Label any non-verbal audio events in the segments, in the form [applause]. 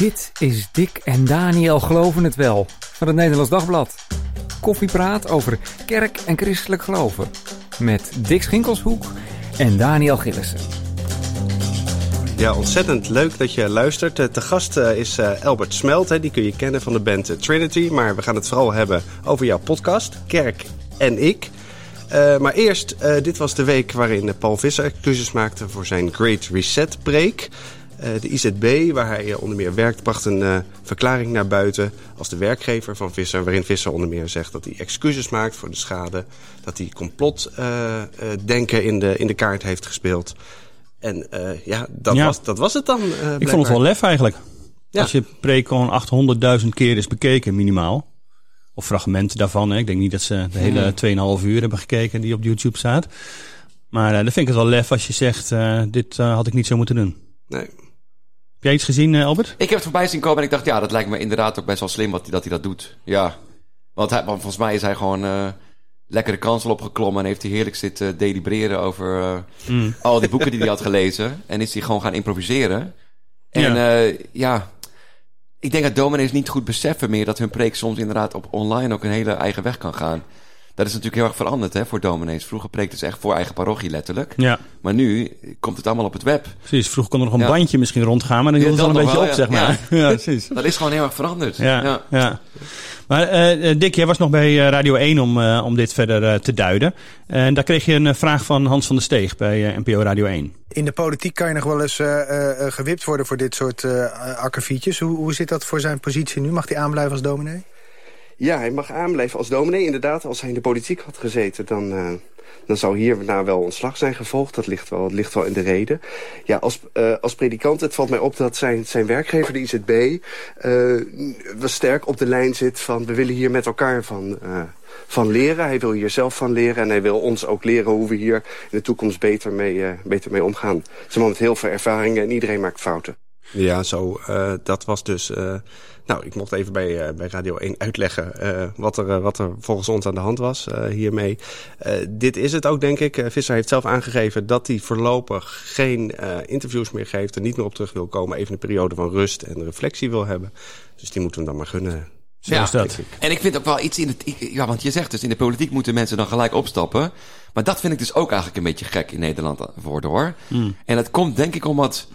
Dit is Dick en Daniel Geloven het Wel van het Nederlands Dagblad. Koffiepraat over kerk en christelijk geloven. Met Dick Schinkelshoek en Daniel Gillissen. Ja, ontzettend leuk dat je luistert. Eh, Te gast eh, is eh, Albert Smelt. Die kun je kennen van de band Trinity. Maar we gaan het vooral hebben over jouw podcast, Kerk en ik. Maar eerst, dit was de week waarin Paul Visser excuses maakte voor zijn Great Reset break. Eh, de IZB, waar hij eh, onder meer werkt, bracht een eh, verklaring naar buiten als de werkgever van Visser. Waarin Visser onder meer zegt dat hij excuses maakt voor de schade. Dat hij complotdenken in, de, in de kaart heeft gespeeld. En ja, dat, Ja. Was, dat was het dan. Ik vond het wel lef eigenlijk. Ja. Als je gewoon 800.000 keer is bekeken, minimaal. Of fragmenten daarvan. Hè. Ik denk niet dat ze de hele 2,5 uur hebben gekeken die op YouTube staat. Maar eh, dan vind ik het wel lef als je zegt, dit had ik niet zo moeten doen. Nee. Heb jij iets gezien, eh, Albert? Ik heb het voorbij zien komen en ik dacht, ja, dat lijkt me inderdaad ook best wel slim wat, dat hij dat doet. Ja. Want, hij, want volgens mij is hij gewoon eh lekker de kansel opgeklommen en heeft hij heerlijk zitten delibereren over eh, Mm. al die boeken die hij had gelezen. [laughs] En is hij gewoon gaan improviseren. En ja, ja ik denk dat dominees niet goed beseffen meer dat hun preek soms inderdaad op online ook een hele eigen weg kan gaan. Dat is natuurlijk heel erg veranderd hè, voor dominees. Vroeger preekten ze echt voor eigen parochie letterlijk. Ja, Maar nu komt het allemaal op het web. precies. Vroeger kon er nog een Ja. bandje misschien rondgaan, maar dan Ja, hield het wel een beetje wel, op, ja. zeg maar. [laughs] Ja, precies. Dat is gewoon heel erg veranderd. Ja, ja. Maar eh, eh, Dick, jij was nog bij eh, Radio 1 om, eh, om dit verder eh, te duiden. En daar kreeg je een vraag van Hans van der Steeg bij NPO Radio 1. In de politiek kan je nog wel eens eh, eh, eh, gewipt worden voor dit soort eh akkefietjes. Hoe, hoe zit dat voor zijn positie nu? Mag hij aanblijven als dominee? Ja, hij mag aanblijven als dominee. Inderdaad, als hij in de politiek had gezeten, dan, eh, dan zou hierna wel ontslag zijn gevolgd. Dat ligt wel, het ligt wel in de reden. Ja, als, eh, als predikant, het valt mij op dat zijn, zijn werkgever, de IZB... eh wel sterk op de lijn zit van... we willen hier met elkaar van, eh, van leren. Hij wil hier zelf van leren en hij wil ons ook leren... hoe we hier in de toekomst beter mee, eh, beter mee omgaan. Het is een man met heel veel ervaringen en iedereen maakt fouten. Ja, zo, eh, dat was dus... eh, nou, ik mocht even bij, eh, bij Radio 1 uitleggen eh, wat, er, wat er volgens ons aan de hand was eh, hiermee. Eh, dit is het ook, denk ik. Eh, Visser heeft zelf aangegeven dat hij voorlopig geen eh, interviews meer geeft... en niet meer op terug wil komen. Even een periode van rust en reflectie wil hebben. Dus die moeten we dan maar gunnen. Zo Ja. is dat. En ik vind ook wel iets in het... Ja, want je zegt dus in de politiek moeten mensen dan gelijk opstappen. Maar dat vind ik dus ook eigenlijk een beetje gek in Nederland worden hoor. En dat komt denk ik omdat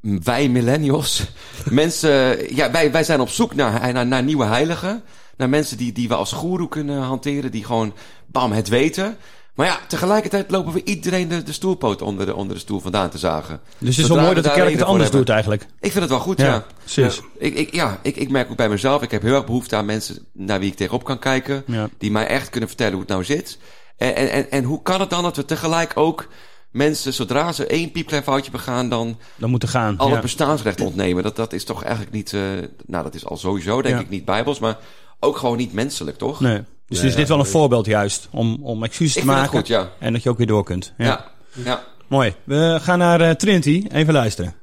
wij millennials, [laughs] mensen... Ja, wij, wij zijn op zoek naar, naar, naar nieuwe heiligen. Naar mensen die, die we als goeroe kunnen hanteren. Die gewoon, bam, het weten. Maar ja, tegelijkertijd lopen we iedereen de, de stoelpoot onder de, onder de stoel vandaan te zagen. Dus het is wel mooi dat de kerk het anders hebben. doet eigenlijk. Ik vind het wel goed, ja. Ja, precies. Ja. Ik, ik, ja, ik, ik merk ook bij mezelf, ik heb heel erg behoefte aan mensen naar wie ik tegenop kan kijken. Ja. Die mij echt kunnen vertellen hoe het nou zit. En, en, en, en hoe kan het dan dat we tegelijk ook mensen, zodra ze één piepklein foutje begaan, dan Dan moeten gaan. al ja. het bestaansrecht ontnemen? Dat, dat is toch eigenlijk niet, eh, nou dat is al sowieso denk Ja. ik niet bijbels, maar ook gewoon niet menselijk, toch? Nee. Dus is dit wel een voorbeeld juist om, om excuses Ik te maken. goed, ja. En dat je ook weer door kunt. Ja. Ja. ja. Mooi. We gaan naar eh, Trinity. Even luisteren.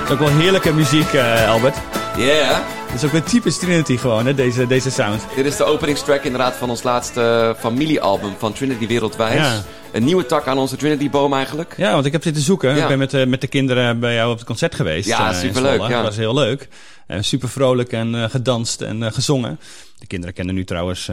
Het is ook wel heerlijke muziek, eh, Albert. Yeah. Het is ook weer typisch Trinity gewoon, hè, deze, deze sound. Dit is de openingstrack inderdaad van ons laatste eh, familiealbum van Trinity Wereldwijd. Ja. Een nieuwe tak aan onze Trinity-boom eigenlijk. Ja, want ik heb zitten zoeken. Ja. Ik ben met, eh, met de kinderen bij jou op het concert geweest. Ja, eh, superleuk, ja. Dat was heel leuk. En super vrolijk en gedanst en gezongen. De kinderen kennen nu trouwens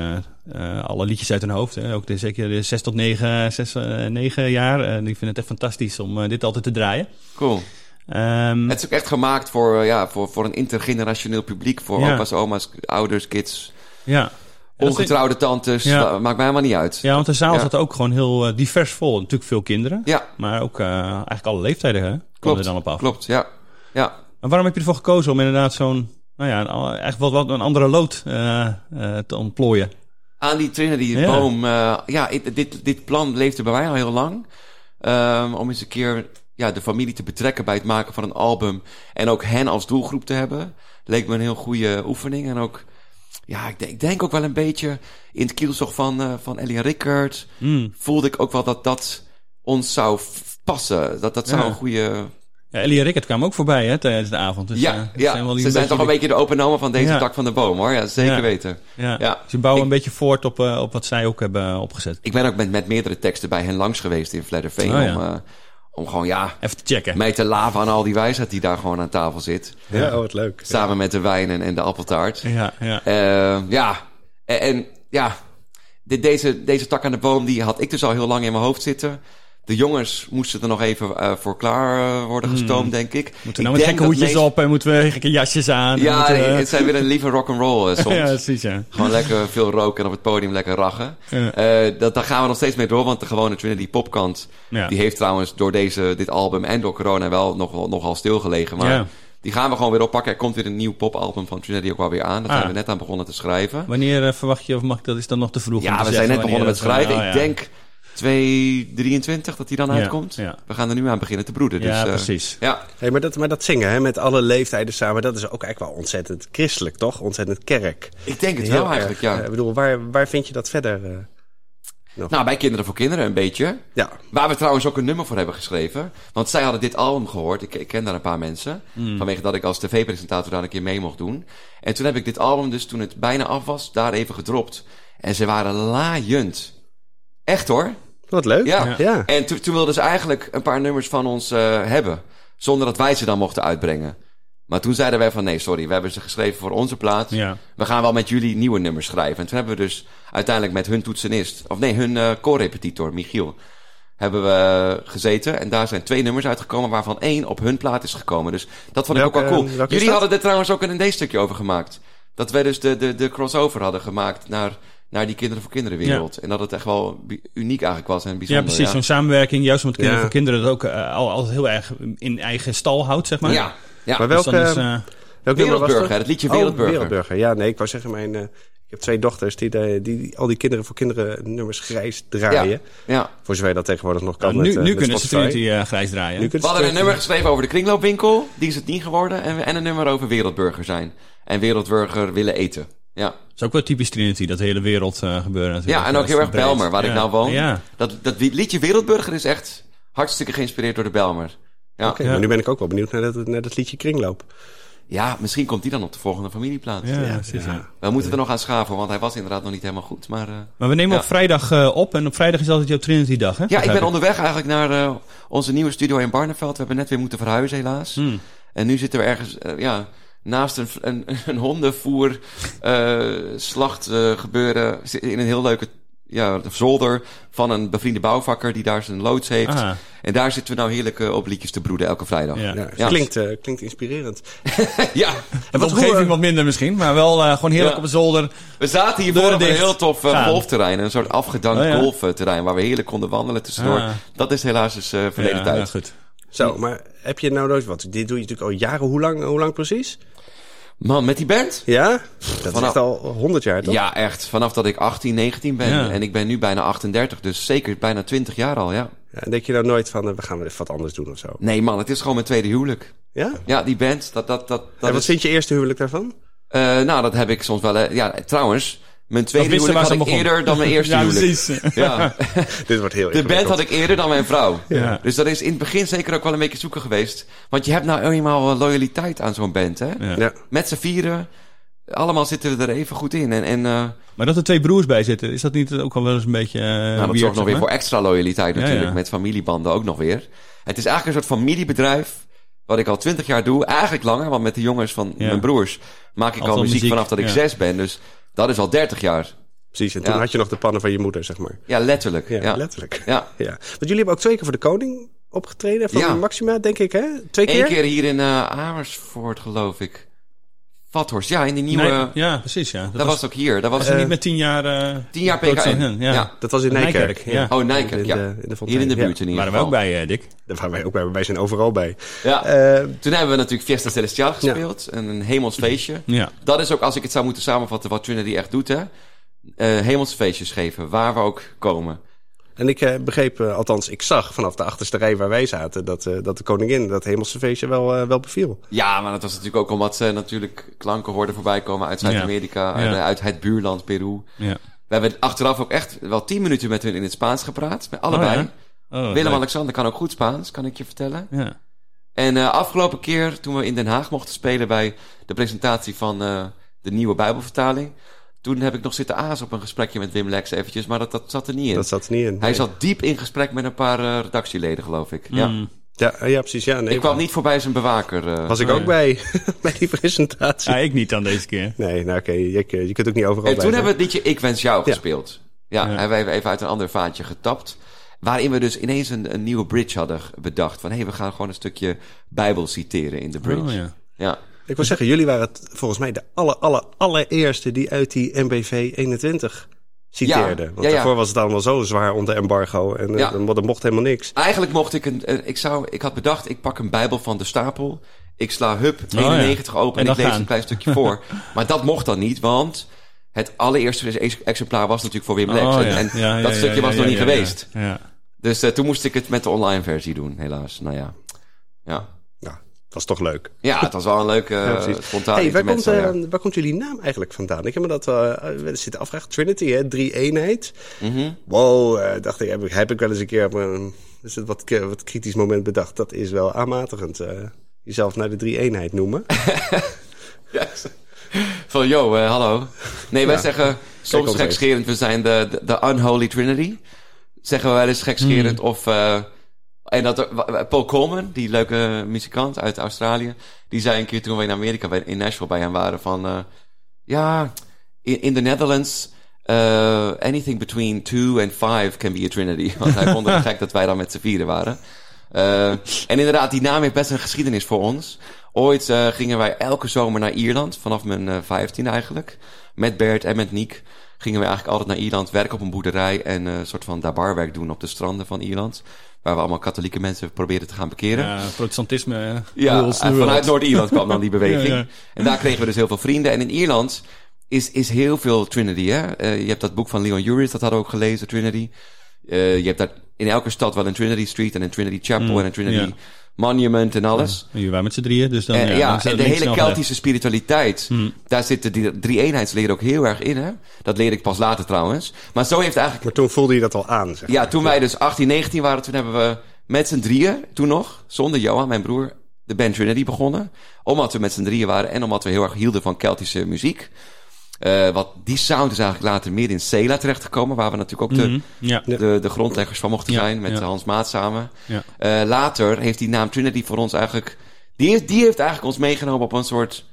alle liedjes uit hun hoofd. Hè. Ook de, zeker de 6 tot 9, 6, eh, 9 jaar. Die vinden het echt fantastisch om dit altijd te draaien. Cool. Ehm, Het is ook echt gemaakt voor, eh, ja, voor, voor een intergenerationeel publiek. Voor Ja. opa's, oma's, ouders, kids, ja. En ongetrouwde tantes. Ja. Maakt mij helemaal niet uit. Ja, want de zaal Ja. zat ook gewoon heel eh, divers vol. Natuurlijk veel kinderen. Ja, Maar ook eh, eigenlijk alle leeftijden, hè? Klopt. er dan op af. Klopt, ja. ja. Maar waarom heb je ervoor gekozen om inderdaad zo'n... Nou ja, een, echt wat, wat een andere lood te ontplooien? Aan die Trinity Ja. boom. ja, dit, dit plan leefde bij mij al heel lang. Ehm, om eens een keer ja, de familie te betrekken bij het maken van een album. En ook hen als doelgroep te hebben. Leek me een heel goede oefening. En ook, ja, ik denk, ik denk ook wel een beetje in het kielzog van, eh van Ellie Rickert. Hmm. Voelde ik ook wel dat dat ons zou passen. Dat dat zou Ja. een goede Ja, Ellie en Rickert kwamen ook voorbij hè, tijdens de avond. Dus, ja, eh, ja. zijn wel ze zijn toch een beetje de openomen van deze Ja. tak van de boom, hoor. Ja, zeker Ja. weten. Ja. Ja. Ze bouwen Ik- een beetje voort op, eh, op wat zij ook hebben opgezet. Ik ben ook met, met meerdere teksten bij hen langs geweest in Vledderveen. Oh, om, om gewoon, ja, Even te checken. mij te laven aan al die wijsheid die daar gewoon aan tafel zit. Ja, oh, wat leuk. Samen met de wijn en, en de appeltaart. Ja, ja. Eh, ja, en, en ja, dit, deze, deze tak aan de boom die had ik dus al heel lang in mijn hoofd zitten. De jongens moesten er nog even eh, voor klaar eh, worden gestoomd, denk ik. Hmm. Moeten Ik we nou met denk gekke hoedjes meest- op en moeten we gekke jasjes aan. Ja, moeten het zijn weer een lieve rock'n'roll eh, [laughs] soms. ja, precies, ja. Gewoon lekker veel roken en op het podium lekker rachen. Ja. Eh, dat, daar gaan we nog steeds mee door, want de gewone Trinity popkant... Ja. die heeft trouwens door deze, dit album en door corona wel nog, nogal stilgelegen. Maar Ja. die gaan we gewoon weer oppakken. Er komt weer een nieuw popalbum van Trinity ook wel weer aan. Dat Ah. zijn we net aan begonnen te schrijven. Wanneer verwacht je, of mag ik dat is dan nog te vroeg? Ja, we zijn net begonnen met schrijven. Ik oh, ja. denk 223 dat die dan Ja, uitkomt. ja. We gaan er nu aan beginnen te broeden. Dus, Ja, eh, precies. ja. Hey, maar, dat, maar dat zingen hè, met alle leeftijden samen, dat is ook eigenlijk wel ontzettend christelijk, toch? Ontzettend kerk. Ik denk het Heel wel eigenlijk, ja. Eh, Ik bedoel, waar, waar vind je dat verder? eh? Nou, bij Kinderen voor Kinderen een beetje. Ja, Waar we trouwens ook een nummer voor hebben geschreven. Want zij hadden dit album gehoord. Ik, ik ken daar een paar mensen. Vanwege dat ik als tv-presentator daar een keer mee mocht doen. En toen heb ik dit album dus, toen het bijna af was, daar even gedropt. En ze waren laaiend. Echt hoor. wat leuk. Ja. ja. En toen toen wilden ze eigenlijk een paar nummers van ons eh, hebben. Zonder dat wij ze dan mochten uitbrengen. Maar toen zeiden wij van nee, sorry, we hebben ze geschreven voor onze plaat. Ja. We gaan wel met jullie nieuwe nummers schrijven. En toen hebben we dus uiteindelijk met hun toetsenist, of nee, hun eh co-repetitor, Michiel, hebben we gezeten. En daar zijn twee nummers uitgekomen, waarvan één op hun plaat is gekomen. Dus dat vond ik Welke, ook wel cool. Jullie hadden er trouwens ook een ND-stukje over gemaakt. Dat wij dus de, de, de crossover hadden gemaakt naar, naar die Kinderen voor Kinderen wereld. En dat het echt wel uniek eigenlijk was en Ja, bijzonder. precies. Zo'n samenwerking, juist met kinderen Ja. voor kinderen, dat ook eh, al, altijd heel erg in eigen stal houdt, zeg maar. Ja, ja. Maar Dus welke, dan is, eh, welk was Wereldburger, dat? het liedje Oh, Wereldburger. Wereldburger. Ja, nee, ik wou zeggen, mijn, eh, ik heb twee dochters die, de, die, die al die kinderen voor kinderen nummers grijs draaien. ja. Voor zover je dat tegenwoordig nog kan nu met, nu met kunnen ze Spotify. Trinity eh, grijs draaien. Nu We kunnen ze hadden een nummer geschreven over de kringloopwinkel. Die is het niet geworden. En, en een nummer over wereldburger zijn. En wereldburger willen eten. Ja, Dat is ook wel typisch Trinity, dat hele wereld eh, gebeuren natuurlijk. ja en ook heel erg breed. Belmer, waar Ja. ik nou woon. Ja, Dat, dat liedje Wereldburger is echt hartstikke geïnspireerd door de Belmer. Ja, Oké, Ja. maar nu ben ik ook wel benieuwd naar dat, naar dat liedje Kringloop. ja misschien komt die dan op de volgende familieplaat. ja, precies, ja. We moeten er nog aan schaven, want hij was inderdaad nog niet helemaal goed. Maar eh, Maar we nemen Ja. op vrijdag eh, op en op vrijdag is altijd jouw Trinity-dag, hè? ja, ik ben onderweg eigenlijk naar eh, onze nieuwe studio in Barneveld. We hebben net weer moeten verhuizen helaas. Hmm. En nu zitten we ergens, ja, naast een, een, een hondenvoer eh, slacht eh, gebeuren in een heel leuke ja, zolder van een bevriende bouwvakker die daar zijn loods heeft. Ah, En daar zitten we nou heerlijk eh, op liedjes te broeden elke vrijdag. ja. Ja, Ja. Klinkt, klinkt inspirerend. [laughs] Ja, En wat omgeving wat minder misschien, maar wel eh, gewoon heerlijk Ja. op een zolder. we zaten hier voor op een heel tof golfterrein. Een soort afgedankt Oh, ja. golfterrein waar we heerlijk konden wandelen tussendoor. Ah. Dat is helaas dus verleden ja, tijd. ja, goed. Zo, maar heb je nou nooit wat? Dit doe je natuurlijk al jaren. Hoe lang, hoe lang precies? Man, met die band? Ja? Dat is Vanaf- echt al 100 jaar, toch? Ja, echt. Vanaf dat ik 18, 19 ben. Ja. En ik ben nu bijna 38, dus zeker bijna 20 jaar al, ja. Ja, en denk je nou nooit van, eh, we gaan even wat anders doen of zo? Nee man, het is gewoon mijn tweede huwelijk. Ja? Ja, die band, dat, dat, dat, en dat wat is... vind je eerste huwelijk daarvan? Eh, nou, dat heb ik soms wel... eh, ja, trouwens, mijn tweede huwelijk had ik begon. eerder dan mijn [laughs] eerste Ja, huwelijk. precies. [laughs] Ja, Dit wordt heel de band had ik eerder dan mijn vrouw. Ja. Dus dat is in het begin zeker ook wel een beetje zoeken geweest. Want je hebt nou eenmaal loyaliteit aan zo'n band, hè? Ja. Ja. Met z'n vieren, allemaal zitten we er even goed in. En, en eh, Maar dat er twee broers bij zitten, is dat niet ook al wel eens een beetje. eh Nou, dat weird, zorgt nog weer voor extra loyaliteit natuurlijk. ja. Met familiebanden ook nog weer. Het is eigenlijk een soort familiebedrijf. Wat ik al twintig jaar doe. Eigenlijk langer, want met de jongens van Ja. mijn broers maak ik Altijd al al muziek, muziek, vanaf dat ik ja. zes ben. Dus dat is al dertig jaar. Precies, en toen Ja. had je nog de pannen van je moeder, zeg maar. Ja, letterlijk. Ja, Ja, letterlijk. ja. [laughs] Ja. Want jullie hebben ook twee keer voor de koning opgetreden. Van Ja. Maxima, denk ik, hè? Twee keer? Eén keer hier in eh, Amersfoort, geloof ik. Vathorst, ja, in die nieuwe... Nee, ja, precies. Ja. Dat, dat was ook hier. Dat was was niet met tien jaar. eh tien jaar PKN. Ja. ja. Dat was in Nijkerk, Nijkerk. ja. Oh, Nijkerk, in ja. De, in de Hier in de ja. buurt in ieder waren we ook bij, eh, Dick. Daar waren wij ook bij. Wij zijn overal bij. Ja. Eh, Toen hebben we natuurlijk Fiesta Celestial gespeeld. En een hemelsfeestje. [clears throat] Ja. Dat is ook, als ik het zou moeten samenvatten, wat Trinity echt doet, hè. Eh hemelsfeestjes geven, waar we ook komen. En ik eh, begreep, eh, althans, ik zag vanaf de achterste rij waar wij zaten... dat, eh, dat de koningin dat hemelse feestje wel, wel beviel. Ja, maar dat was natuurlijk ook omdat ze natuurlijk klanken hoorden voorbij komen uit Zuid-Amerika, Ja. uit het buurland Peru. Ja. We hebben achteraf ook echt wel tien minuten met hun in het Spaans gepraat, met allebei. Oh, ja? Oh, Willem leuk. Alexander kan ook goed Spaans, kan ik je vertellen. Ja. En eh, afgelopen keer, toen we in Den Haag mochten spelen bij de presentatie van eh, de nieuwe Bijbelvertaling. Toen heb ik nog zitten aas op een gesprekje met Wim Lex eventjes, maar dat, dat zat er niet in. Dat zat er niet in. Hij zat diep in gesprek met een paar eh, redactieleden, geloof ik. Ja. Mm. Ja, ja, precies. Ja, nee, Ik kwam niet voorbij zijn bewaker. eh. Was ik Nee. ook bij, [laughs] bij die presentatie. Ja, ik niet dan deze keer. Nee, nou oké, je, je kunt ook niet overal En bij toen hebben we het liedje Ik Wens Jou Ja. gespeeld. Ja, Ja. hebben we even- even uit een ander vaatje getapt. Waarin we dus ineens een, een nieuwe bridge hadden bedacht. Van hé, hey, we gaan gewoon een stukje Bijbel citeren in de bridge. Oh, ja. ja. Ik wil zeggen, jullie waren het volgens mij de aller, aller, allereerste die uit die MBV 21 citeerden. Ja, Want ja, ja. daarvoor was het allemaal zo zwaar onder embargo en Ja. ja. er mocht helemaal niks. Eigenlijk mocht ik een, eh, ik zou, ik had bedacht, ik pak een Bijbel van de stapel. Ik sla hup ja. 91 open en, En ik dan lees gaan. een klein stukje voor. [laughs] maar dat mocht dan niet, want het allereerste ex- exemplaar was natuurlijk voor Wim Lex. Oh, en ja. en Ja, ja, dat ja, stukje ja, was ja, nog niet ja, geweest. Ja. Ja. Dus eh, toen moest ik het met de online versie doen, helaas. Nou ja. Ja, dat was toch leuk. ja het was wel een leuke, [laughs] Ja, uh, precies. spontane hey, waar, komt, ja. eh, waar komt jullie naam eigenlijk vandaan? Ik heb me dat eh, wel eens zitten afvragen. Trinity, hè? Drie eenheid. Mhm. Wow, eh, dacht ik, heb, ik, heb ik wel eens een keer op een is het wat, wat kritisch moment bedacht. Dat is wel aanmatigend. eh, jezelf naar de drie eenheid noemen. [laughs] Van, yo, eh, hallo. Nee, wij Ja. zeggen soms gekscherend, we zijn de, de, de unholy trinity. Zeggen we wel eens gekscherend. Of, eh, en dat, Paul Coleman, die leuke muzikant uit Australië, die zei een keer toen we in Amerika in Nashville bij hem waren van, eh, ja, in, in the Netherlands, eh, anything between two and five can be a trinity. [laughs] Want hij vond het gek dat wij dan met z'n vieren waren. Eh, en inderdaad, die naam heeft best een geschiedenis voor ons. Ooit gingen wij elke zomer naar Ierland, vanaf mijn vijftiende eigenlijk. Met Bert en met Niek gingen we eigenlijk altijd naar Ierland, werken op een boerderij en eh, een soort van daar barwerk doen op de stranden van Ierland. Waar we allemaal katholieke mensen probeerden te gaan bekeren. Ja, protestantisme. eh, Ja, vanuit. Noord-Ierland kwam dan die [laughs] beweging. Ja, ja. En daar kregen we dus heel veel vrienden. En in Ierland is, is heel veel Trinity. Hè? Eh, je hebt dat boek van Leon Uris, dat hadden we ook gelezen, Trinity. Eh, je hebt daar in elke stad wel een Trinity Street en een Trinity Chapel Mm, en een Trinity. Monument en alles. Hier waren met z'n drieën, dus dan... En, ja, ja, en de hele Keltische spiritualiteit, Hmm. daar zit de drie eenheidsleer ook heel erg in. Hè? Dat leerde ik pas later trouwens. Maar zo heeft eigenlijk Maar toen voelde je dat al aan, zeg ja, toen wij dus 18, 19 waren, toen hebben we met z'n drieën, toen nog, zonder Johan, mijn broer, de band Trinity begonnen. Omdat we met z'n drieën waren en omdat we heel erg hielden van Keltische muziek. Eh, wat die sound is eigenlijk later meer in Cela terechtgekomen, waar we natuurlijk ook de, Mhm, Ja. de, de grondleggers van mochten Ja, zijn met ja. Hans Maat samen. Ja. Eh, later heeft die naam Trinity voor ons eigenlijk, die, heeft- die heeft eigenlijk ons meegenomen op een soort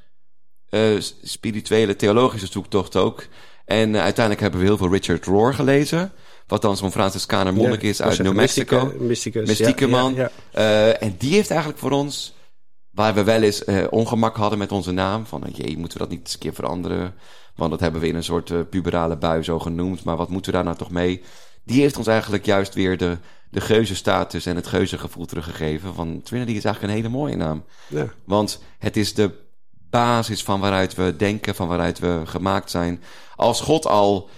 eh, spirituele, theologische zoektocht ook. En uiteindelijk hebben we heel veel Richard Rohr gelezen. Wat dan zo'n Franciscaner monnik Ja, is uit New Mexico. mysticus, Mystieke ja, man. Ja, ja. Eh, en die heeft eigenlijk voor ons, waar we wel eens eh, ongemak hadden met onze naam, van eh, jee, moeten we dat niet eens een keer veranderen? Want dat hebben we in een soort eh, puberale bui zo genoemd, maar wat moeten we daar nou toch mee? Die heeft ons eigenlijk juist weer de, de geuzenstatus en het geuzengevoel teruggegeven. Van Trinity is eigenlijk een hele mooie naam. Ja. Want het is de basis van waaruit we denken, van waaruit we gemaakt zijn. Als God al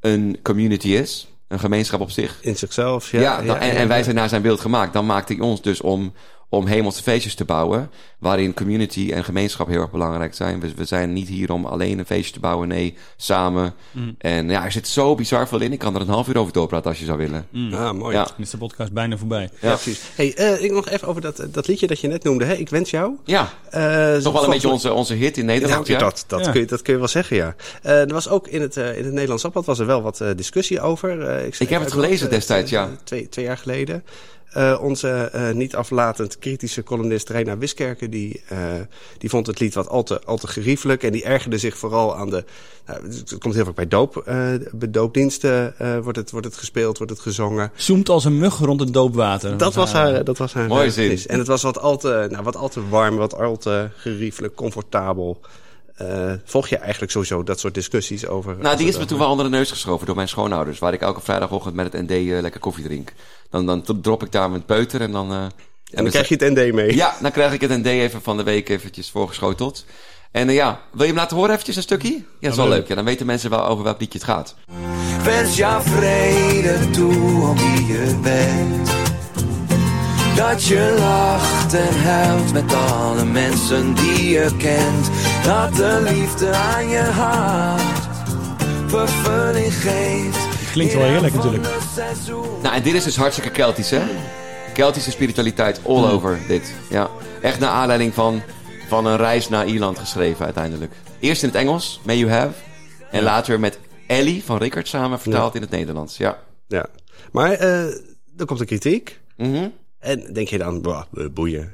een community is, een gemeenschap op zich, In zichzelf, ja. ja, dan- en, ja, en wij zijn naar zijn beeld gemaakt. Dan maakt hij ons dus om, om hemelse feestjes te bouwen. Waarin community en gemeenschap heel erg belangrijk zijn. We, we zijn niet hier om alleen een feestje te bouwen. Nee, samen. Mm. En ja, er zit zo bizar veel in. Ik kan er een half uur over doorpraten als je zou willen. Ah, mooi. Ja. Dan is de podcast bijna voorbij. Ja, precies. Hey, eh, ik nog even over dat, dat liedje dat je net noemde. Hè? Ik wens jou. Ja, Eh, toch wel een beetje onze, onze hit in Nederland. Ja, Dat, dat, Ja. Kun je, dat kun je wel zeggen, ja. Eh, er was ook in het, eh, in het Nederlands Dagblad was er wel wat eh, discussie over. Eh, schreef Ik heb het gelezen destijds, ja. Twee, twee jaar geleden. Eh, onze eh, niet aflatend kritische columnist Reina Wiskerken... Die, eh, die vond het lied wat al te, al te geriefelijk... en die ergerde zich vooral aan de... Nou, het komt heel vaak bij, doop, eh, bij doopdiensten eh, wordt, het, wordt het gespeeld, wordt het gezongen. Zoemt als een mug rond het doopwater. Dat was haar, dat was haar Mooie eh, zin. En het was wat al te, nou, wat al te warm, wat al te geriefelijk, comfortabel. Eh, volg je eigenlijk sowieso dat soort discussies over... Nou, die is me toen wel onder de neus geschoven door mijn schoonouders. Waar ik elke vrijdagochtend met het ND lekker koffie drink. Dan, dan drop ik daar mijn peuter en dan... eh, En dan krijg je het ND mee. Ja, dan krijg ik het ND even van de week eventjes voorgeschoteld. En eh, ja, wil je hem laten horen eventjes een stukje? Ja, dat is wel leuk. leuk. Ja, dan weten mensen wel over welk liedje het gaat. Wens jou vrede toe om wie je bent. Dat je lacht en huilt met alle mensen die je kent. Dat de liefde aan je hart vervulling geeft. Klinkt wel heerlijk natuurlijk. Nou, en dit is dus hartstikke Keltisch, hè? Keltische spiritualiteit all Hmm. over dit. Ja. Echt naar aanleiding van, van een reis naar Ierland geschreven uiteindelijk. Eerst in het Engels, May You Have. En later met Ellie van Rickert samen vertaald in het Nederlands. Ja. Ja. Maar eh dan komt de kritiek. Mhm. En denk je dan, boeien.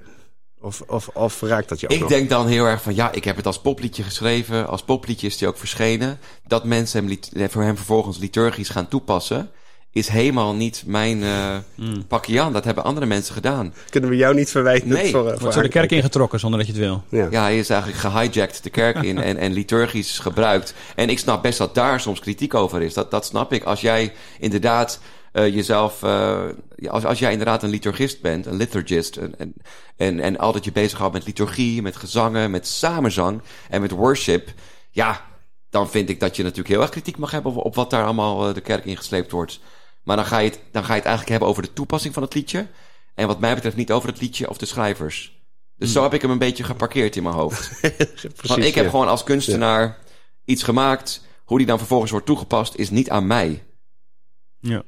Of, of, of raakt dat je ook Ik nog? denk dan heel erg van, ja, ik heb het als popliedje geschreven. Als popliedje is die ook verschenen. Dat mensen hem, lit- voor hem vervolgens liturgisch gaan toepassen... is helemaal niet mijn eh Hmm. pakje aan. Dat hebben andere mensen gedaan. Kunnen we jou niet verwijten Nee. voor, eh, Wordt voor zo de kerk ingetrokken zonder dat je het wil. Ja. Ja, hij is eigenlijk gehijacked de kerk in en, en liturgisch gebruikt. En ik snap best dat daar soms kritiek over is. Dat, dat snap ik. Als jij inderdaad eh, jezelf... eh, als, als jij inderdaad een liturgist bent, een liturgist... en, en, en, en altijd je bezighoudt met liturgie, met gezangen, met samenzang en met worship... ja, dan vind ik dat je natuurlijk heel erg kritiek mag hebben... op, op wat daar allemaal eh, de kerk in gesleept wordt. Maar dan ga, je het, dan ga je het eigenlijk hebben over de toepassing van het liedje... en wat mij betreft niet over het liedje of de schrijvers... Dus zo heb ik hem een beetje geparkeerd in mijn hoofd. [laughs] Precies, Want ik heb ja. gewoon als kunstenaar iets gemaakt. Hoe die dan vervolgens wordt toegepast, is niet aan mij. Ja.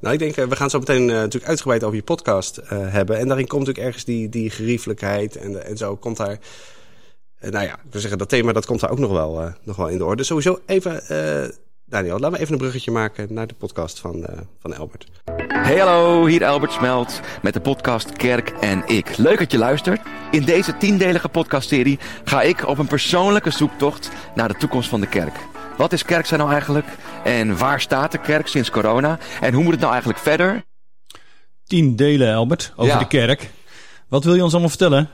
Nou, ik denk, eh, we gaan zo meteen eh, natuurlijk uitgebreid over je podcast eh, hebben. En daarin komt natuurlijk ergens die, die geriefelijkheid en, en zo komt daar... nou ja, ik wil zeggen, dat thema dat komt daar ook nog wel, nog wel in de orde. Sowieso even, Daniel, laten we even een bruggetje maken naar de podcast van, eh, van Albert. Hey hallo, hier Albert Smelt met de podcast Kerk en Ik. Leuk dat je luistert. In deze tiendelige podcastserie ga ik op een persoonlijke zoektocht naar de toekomst van de kerk. Wat is kerk zijn nou eigenlijk? En waar staat de kerk sinds corona? En hoe moet het nou eigenlijk verder? Tien delen, Albert, over Ja. de kerk. Wat wil je ons allemaal vertellen?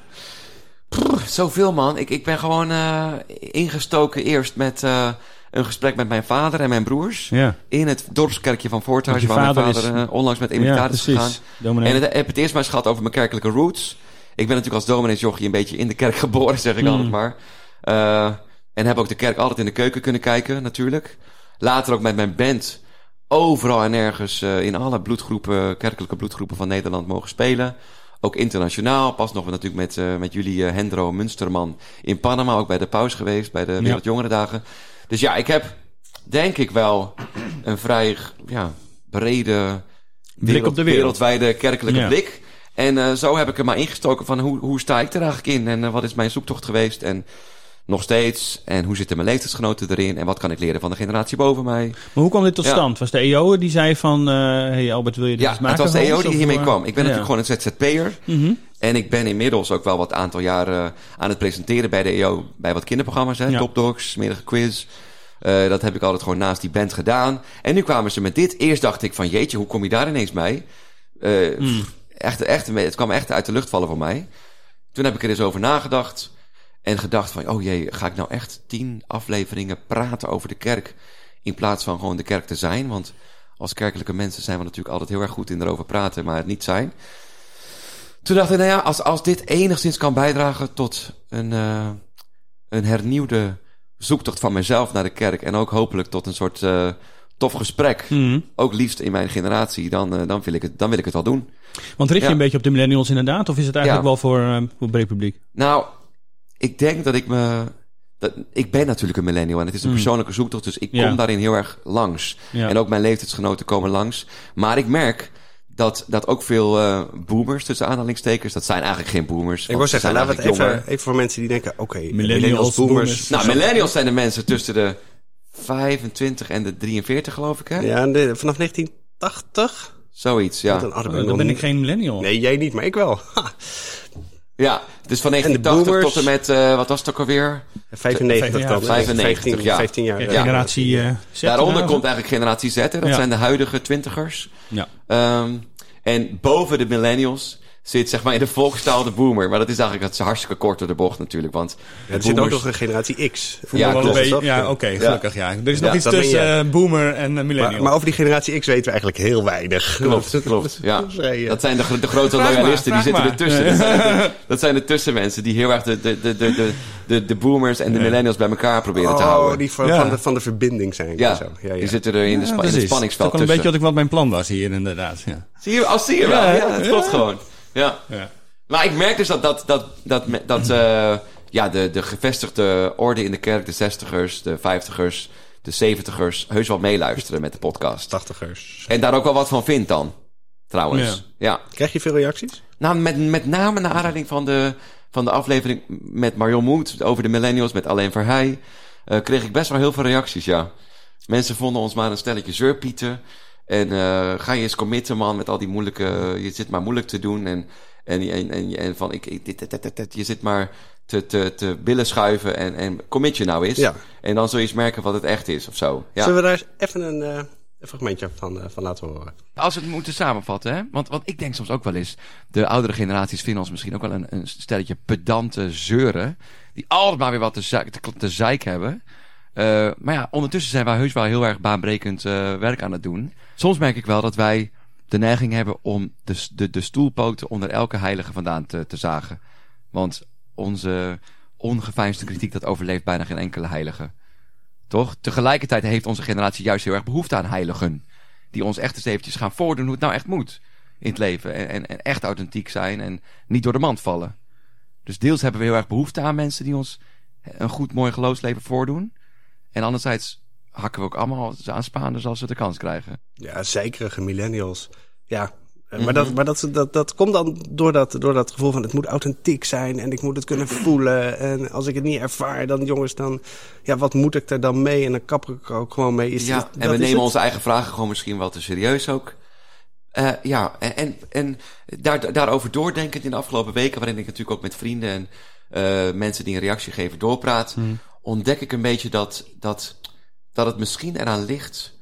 Zoveel man. Ik, ik ben gewoon eh, ingestoken eerst met eh, een gesprek met mijn vader en mijn broers. Ja, In het dorpskerkje van Voorthuizen, Want waar mijn vader is- eh, onlangs met ja emeritus is gegaan. Dominee. En het, heb het eerst maar eens gehad over mijn kerkelijke roots. Ik ben natuurlijk als domineesjochie een beetje in de kerk [laughs] geboren, zeg ik Mm. altijd maar. Eh, en heb ook de kerk altijd in de keuken kunnen kijken, natuurlijk. Later ook met mijn band overal en ergens eh, in alle bloedgroepen, kerkelijke bloedgroepen van Nederland mogen spelen. Ook internationaal. Pas nog natuurlijk met, eh, met jullie eh, Hendro Munsterman in Panama. Ook bij de paus geweest, bij de Wereldjongerendagen. Dus ja, ik heb denk ik wel een vrij ja, brede Blik op de wereld. wereldwijde kerkelijke Ja. blik. En zo heb ik er maar ingestoken van hoe, hoe sta ik er eigenlijk in? En wat is mijn zoektocht geweest? En nog steeds. En hoe zitten mijn leeftijdsgenoten erin? En wat kan ik leren van de generatie boven mij? Maar hoe kwam dit tot Ja. stand? Was de EO die zei van... eh hey Albert, wil je dit Ja, eens maken? het was de EO die Of, hiermee eh, kwam. Ik ben ja. natuurlijk gewoon een ZZP'er. Mhm. En ik ben inmiddels ook wel wat aantal jaren aan het presenteren bij de EO. Bij wat kinderprogramma's, hè. Ja. Top Dogs, quiz. Eh, dat heb ik altijd gewoon naast die band gedaan. En nu kwamen ze met dit. Eerst dacht ik van, jeetje, hoe kom je daar ineens mee? Pff, echt, echt, het kwam echt uit de lucht vallen voor mij. Toen heb ik er eens over nagedacht. En gedacht van, oh jee, ga ik nou echt tien afleveringen praten over de kerk... in plaats van gewoon de kerk te zijn? Want als kerkelijke mensen zijn we natuurlijk altijd heel erg goed in erover praten... maar het niet zijn. Toen dacht ik, nou ja, als, als dit enigszins kan bijdragen tot een, eh, een hernieuwde zoektocht van mezelf naar de kerk... en ook hopelijk tot een soort eh, tof gesprek... Mhm. ook liefst in mijn generatie, dan, eh, dan, wil, ik het, dan wil ik het wel doen. Want richt je Ja. een beetje op de millennials inderdaad? Of is het eigenlijk Ja. wel voor, voor het breed publiek? Nou, ik denk dat ik me. Dat, ik ben natuurlijk een millennial en het is een persoonlijke zoektocht, dus ik kom Ja. daarin heel erg langs. Ja. En ook mijn leeftijdsgenoten komen langs. Maar ik merk dat, dat ook veel eh, boomers, tussen aanhalingstekens, dat zijn eigenlijk geen boomers. Ik wil ze zeggen, laten we het even, even voor mensen die denken... oké, Millennials, boomers. Nou, millennials zijn de mensen tussen de 25 en de 43, geloof ik, hè? Ja, en de- vanaf 1980? Zoiets, ja. Dan, oh, dan ben ik geen millennial. Nee, jij niet, maar ik wel. Ha, Ja, dus van de 1980 boomers- tot en met, eh, wat was het ook alweer? 95 Ja, dan. 95, 15, ja. 15 jaar. Ja. generatie eh Z Daaronder nou, komt eigenlijk generatie Z, hè? dat Ja. zijn de huidige twintigers. Ja. Ehm, en boven de millennials zit zeg maar in de volkstaal de boomer. Maar dat is eigenlijk dat is hartstikke kort door de bocht natuurlijk. Want Ja, er zit ook nog een generatie X. Ja, beetje- ja, oké, gelukkig ja. Er is nog Ja, iets tussen eh, boomer en eh, millennial. Maar, maar over die generatie X weten we eigenlijk heel weinig. Klopt, [laughs] klopt. Ja. Eh, Dat zijn de, de grote Vraag maar, loyalisten, die zitten maar. ertussen. [laughs] Dat zijn, de, dat zijn de tussenmensen die heel erg de, de, de, de, de, de, de boomers en de millennials bij elkaar proberen te Oh, houden. die van, Ja. van, de, van de verbinding zijn. Ja, Zo. ja, ja. die zitten er in, de spa- in het spanningsveld Dat is ook een beetje tussen. wat, ik, wat mijn plan was hier inderdaad. Ja. Zie je, als zie je wel. Ja, Ja, het klopt ja. gewoon. Ja. Ja. Maar ik merk dus dat, dat, dat, dat, dat eh, ja, de, de gevestigde orde in de kerk, de zestigers, de vijftigers, de zeventigers, heus wel meeluisteren met de podcast. 80ers. En daar ook wel wat van vindt dan. trouwens. Ja. Krijg je veel reacties? Nou, met, met name naar aanleiding van de, van de aflevering met Marion Moed over de millennials, met Alleen Verheij, uh, kreeg ik best wel heel veel reacties, ja. Mensen vonden ons maar een stelletje zeurpieten. En uh, ga je eens committen, man, met al die moeilijke... Je zit maar moeilijk te doen en, en, en, en, en van... Ik, ik, dit, dit, dit, dit, je zit maar te, te, te billen schuiven en, en commit je nou eens. Ja. En dan zul je eens merken wat het echt is of zo. Ja. Zullen we daar eens even een, uh, een fragmentje van, uh, van laten horen? Als we het moeten samenvatten, hè? Want, want ik denk soms ook wel eens... de oudere generaties vinden ons misschien ook wel een, een stelletje pedante zeuren... die altijd maar weer wat te, te, te zeik hebben... Uh, maar ja, ondertussen zijn wij heus wel heel erg baanbrekend uh, werk aan het doen. Soms merk ik wel dat wij de neiging hebben om de, de, de stoelpoten onder elke heilige vandaan te, te zagen. Want onze ongeveinsde kritiek, dat overleeft bijna geen enkele heilige. Toch? Tegelijkertijd heeft onze generatie juist heel erg behoefte aan heiligen. Die ons echt eens eventjes gaan voordoen hoe het nou echt moet in het leven. En, en, en echt authentiek zijn en niet door de mand vallen. Dus deels hebben we heel erg behoefte aan mensen die ons een goed, mooi geloofsleven voordoen. En anderzijds hakken we ook allemaal aan Spaanders als we de kans krijgen. Ja, zekerige millennials. Ja, maar, mm-hmm. dat, maar dat, dat, dat komt dan door dat, door dat gevoel van het moet authentiek zijn en ik moet het kunnen voelen. En als ik het niet ervaar, dan jongens, dan ja, wat moet ik er dan mee? En dan kap ik er ook gewoon mee. Is ja, en we nemen onze eigen vragen gewoon misschien wel te serieus ook. Uh, ja, en, en, en daar, daarover doordenkend in de afgelopen weken, waarin ik natuurlijk ook met vrienden en uh, mensen die een reactie geven doorpraat, mm. Ontdek ik een beetje dat, dat, dat het misschien eraan ligt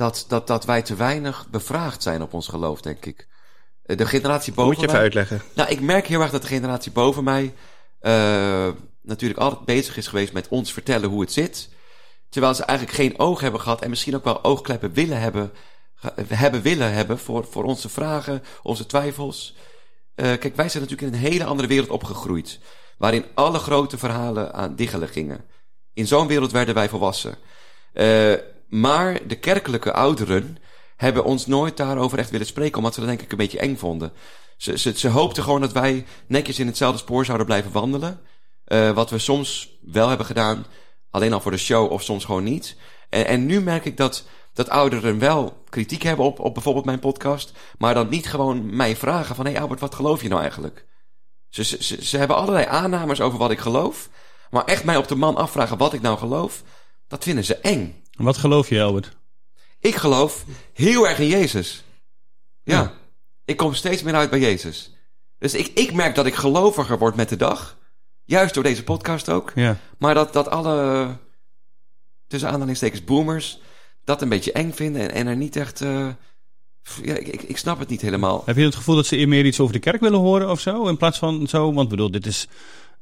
dat, dat, dat wij te weinig bevraagd zijn op ons geloof, denk ik. Eh, de generatie boven Moet je even uitleggen. Nou, ik merk heel erg dat de generatie boven mij uh, natuurlijk altijd bezig is geweest met ons vertellen hoe het zit. Terwijl ze eigenlijk geen oog hebben gehad en misschien ook wel oogkleppen willen hebben, hebben willen hebben voor, voor onze vragen, onze twijfels. Uh, kijk, wij zijn natuurlijk in een hele andere wereld opgegroeid. Waarin alle grote verhalen aan diggelen gingen. In zo'n wereld werden wij volwassen. Uh, maar de kerkelijke ouderen hebben ons nooit daarover echt willen spreken, omdat ze dat denk ik een beetje eng vonden. Ze, ze, ze hoopten gewoon dat wij netjes in hetzelfde spoor zouden blijven wandelen. Uh, wat we soms wel hebben gedaan, alleen al voor de show of soms gewoon niet. En, en nu merk ik dat, dat ouderen wel kritiek hebben op, op bijvoorbeeld mijn podcast, maar dan niet gewoon mij vragen van, hé hey Albert, wat geloof je nou eigenlijk? Ze, ze, ze, ze hebben allerlei aannames over wat ik geloof, maar echt mij op de man afvragen wat ik nou geloof, dat vinden ze eng. Wat geloof je, Albert? Ik geloof heel erg in Jezus. Ja. ja. Ik kom steeds meer uit bij Jezus. Dus ik, ik merk dat ik geloviger word met de dag. Juist door deze podcast ook. Ja. Maar dat, dat alle, tussen aanhalingstekens, boomers, dat een beetje eng vinden en, en er niet echt... Uh, ja, ik, ik, ik, snap het niet helemaal. Heb je het gevoel dat ze meer iets over de kerk willen horen of zo? In plaats van zo, want bedoel, dit is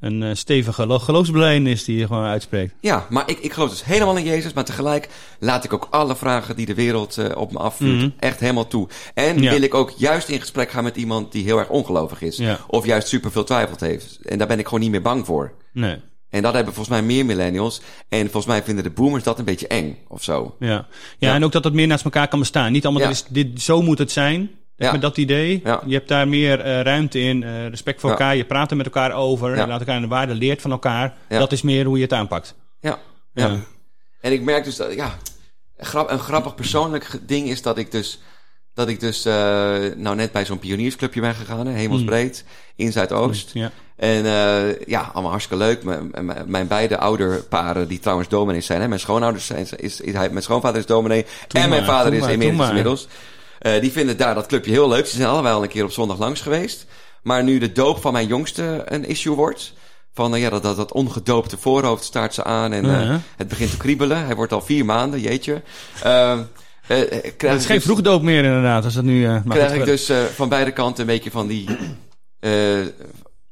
een uh, stevige geloofsbelijdenis die je gewoon uitspreekt. Ja, maar ik, ik geloof dus helemaal in Jezus. Maar tegelijk laat ik ook alle vragen die de wereld uh, op me afvuurt mm -hmm. echt helemaal toe. En ja. wil ik ook juist in gesprek gaan met iemand die heel erg ongelovig is. Ja. Of juist superveel twijfelt heeft. En daar ben ik gewoon niet meer bang voor. Nee. En dat hebben volgens mij meer millennials. En volgens mij vinden de boomers dat een beetje eng of zo. Ja, ja, ja. en ook dat het meer naast elkaar kan bestaan. Niet allemaal, is, dit, zo moet het zijn. Ja. Met dat idee. Ja. Je hebt daar meer uh, ruimte in, uh, respect voor ja. elkaar. Je praat er met elkaar over. Ja. Laat elkaar in de waarde leert van elkaar. Dat is meer hoe je het aanpakt. Ja. ja. En ik merk dus dat, ja, een grappig persoonlijk ding is dat ik dus, dat ik dus, uh, nou net bij zo'n pioniersclubje ben gegaan, hè, hemelsbreed, mm. in Zuidoost. Ja. En ja, allemaal hartstikke leuk. M mijn beide ouderparen, die trouwens dominees zijn, hè, mijn schoonouders zijn, is, is, is hij, mijn schoonvader is dominee. Toen en mijn vader is maar, inmiddels. inmiddels. Uh, die vinden daar dat clubje heel leuk. Ze zijn allebei al een keer op zondag langs geweest. Maar nu de doop van mijn jongste een issue wordt. Van uh, ja, dat, dat, dat ongedoopte voorhoofd staart ze aan en uh -huh. het begint te kriebelen. Hij wordt al vier maanden, jeetje. het is geen dus, vroegdoop meer inderdaad, als dat nu... krijg ik dus van beide kanten een beetje van die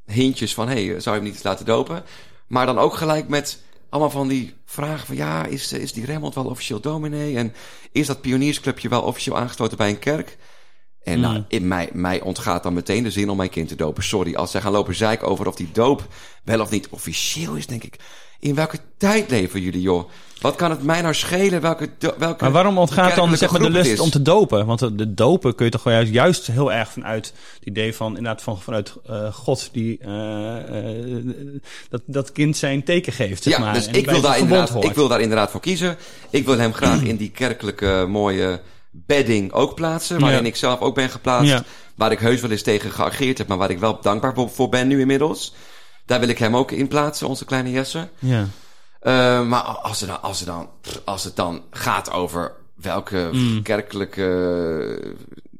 hintjes van... hé, hey, zou je hem niet eens laten dopen? Maar dan ook gelijk met allemaal van die vragen van ja, is, is die Remmond wel officieel dominee? En is dat pioniersclubje wel officieel aangesloten bij een kerk? En nou, in mij, mij ontgaat dan meteen de zin om mijn kind te dopen. Sorry, als zij gaan lopen zeiken over of die doop wel of niet officieel is, denk ik. In welke tijd leven jullie, joh? Wat kan het mij nou schelen welke... welke maar waarom ontgaat dan zeg maar, de lust om te dopen? Want de, de dopen kun je toch juist, juist heel erg vanuit het idee van... inderdaad van, vanuit uh, God die uh, uh, dat, dat kind zijn teken geeft, zeg ja, maar. dus ik wil, daar inderdaad, ik wil daar inderdaad voor kiezen. Ik wil hem graag in die kerkelijke mooie bedding ook plaatsen. Waarin Ja. ik zelf ook ben geplaatst. Ja. Waar ik heus wel eens tegen geageerd heb. Maar waar ik wel dankbaar voor ben nu inmiddels. Daar wil ik hem ook in plaatsen, onze kleine Jesse. Ja. Eh, maar als, er dan, als, er dan, als het dan gaat over welke Mm. kerkelijke...